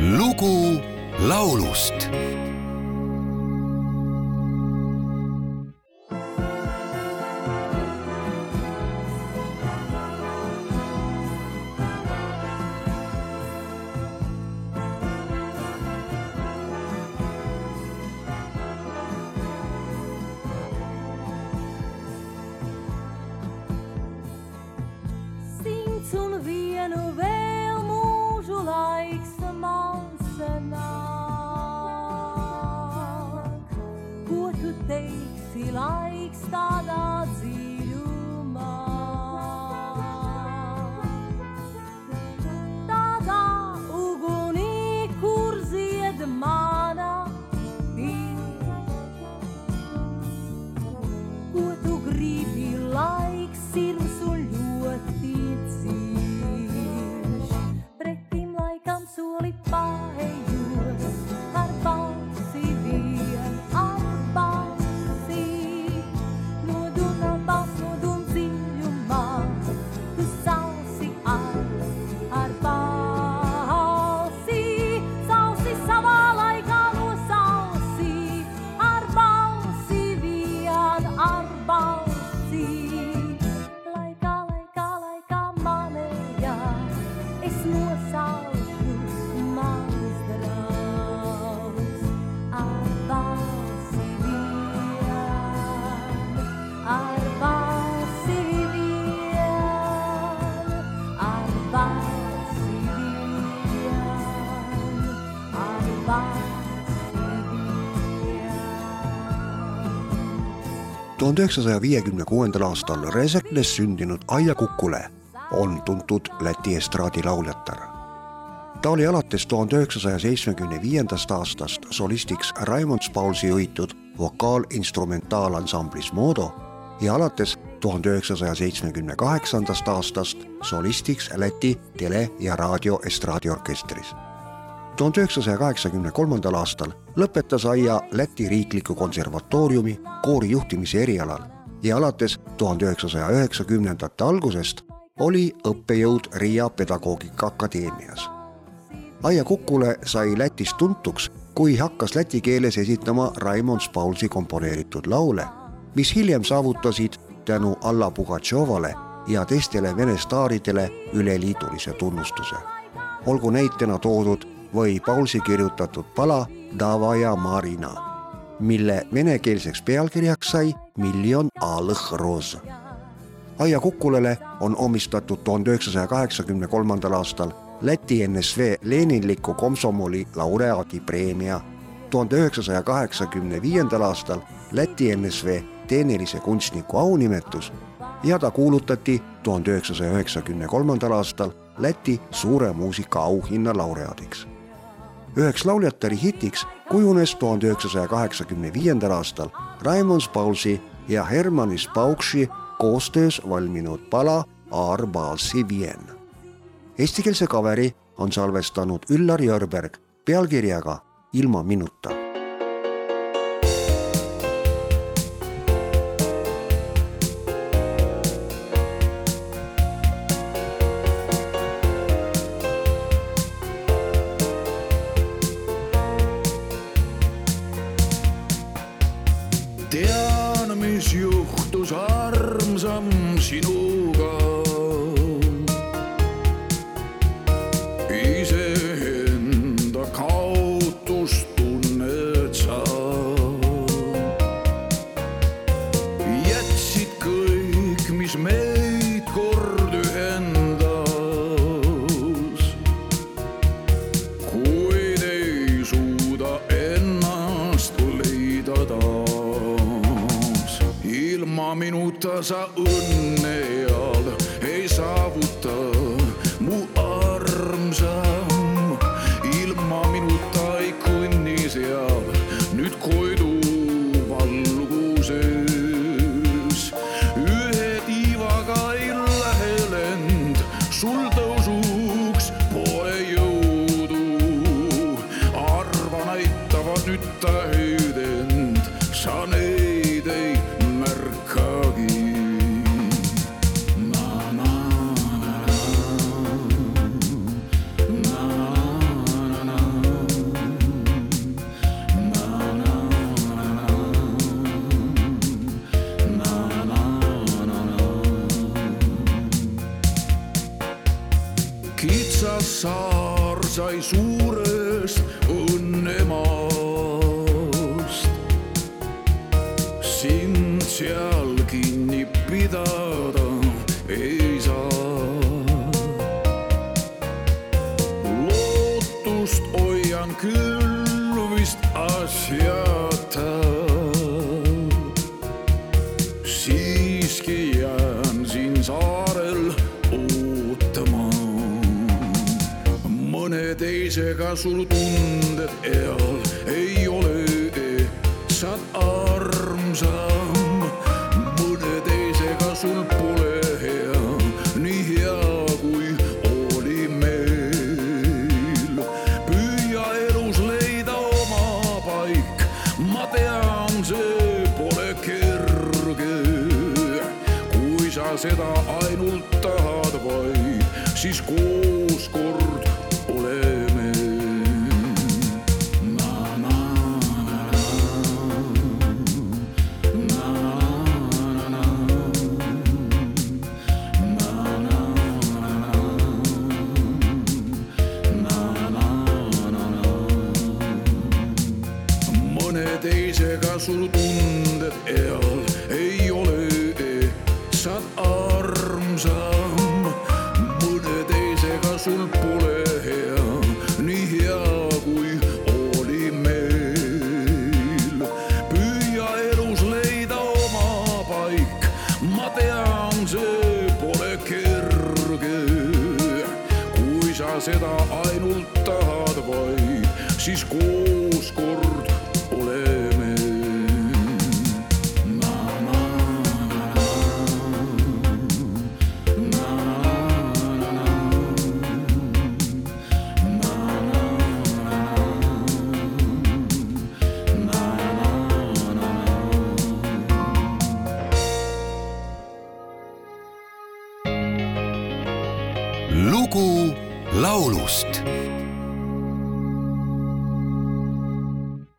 lugu laulust. Sind un vienu vēl mūžu laiks Belki like stada tuhande üheksasaja viiekümne kuuendal aastal Reseknes sündinud Aija Kukule on tuntud Läti estraadilauljatär. ta oli alates tuhande üheksasaja seitsmekümne viiendast aastast solistiks Raimond Paulsi juhitud vokaalinstrumentaansamblis Modo ja alates tuhande üheksasaja seitsmekümne kaheksandast aastast solistiks Läti tele- ja raadioestraadiorkestris tuhande üheksasaja kaheksakümne kolmandal aastal lõpetas Aia Läti Riikliku Konservatooriumi koorijuhtimise erialal ja alates tuhande üheksasaja üheksakümnendate algusest oli õppejõud Riia Pedagoogika Akadeemias. Aia Kukule sai Lätis tuntuks, kui hakkas läti keeles esitama Raimond Paulsi komponeeritud laule, mis hiljem saavutasid tänu Alla Pugatšovale ja teistele vene staaridele üleliidulise tunnustuse. olgu näitena toodud või Paulsi kirjutatud pala Davaja Marina, mille venekeelseks pealkirjaks sai Miljon alõh roos. Aia Kukulele on omistatud tuhande üheksasaja kaheksakümne kolmandal aastal Läti NSV Leninliku komsomoli laureaadipreemia, tuhande üheksasaja kaheksakümne viiendal aastal Läti NSV tehnilise kunstniku aunimetus ja ta kuulutati tuhande üheksasaja üheksakümne kolmandal aastal Läti suure muusika auhinna laureaadiks. Üheks lauljatari hitiks kujunes tuhande üheksasaja kaheksakümne viiendal aastal Raimond Paulsi ja Hermann Spaukši koostöös valminud pala Aar Balsi Vien. Eestikeelse kaveri on salvestanud Üllar Jörberg pealkirjaga Ilma minuta juhtus armsam sinuga. Ilma minuta sa õnne eal ei saavuta, mu armsam. ilma minuta ei kõnni seal nüüd koidu valguses. ühe tiivaga ei lähe lend sul tõusuks kitsas saar sai suurest õnnemast. sind seal mõne teisega sul tunded eal ei ole, saad armsam. mõne teisega sul pole hea, nii hea kui oli meil. püüa elus leida oma paik, ma tean, see pole kerge. kui sa seda ainult tahad vaid, siis koos kord sul tunded eal ei ole, saad armsam. mõne teisega sul pole hea, nii hea kui oli meil. püüa elus leida oma paik, ma tean, see pole kerge. kui sa seda ainult tahad vaid, siis koos lugu laulust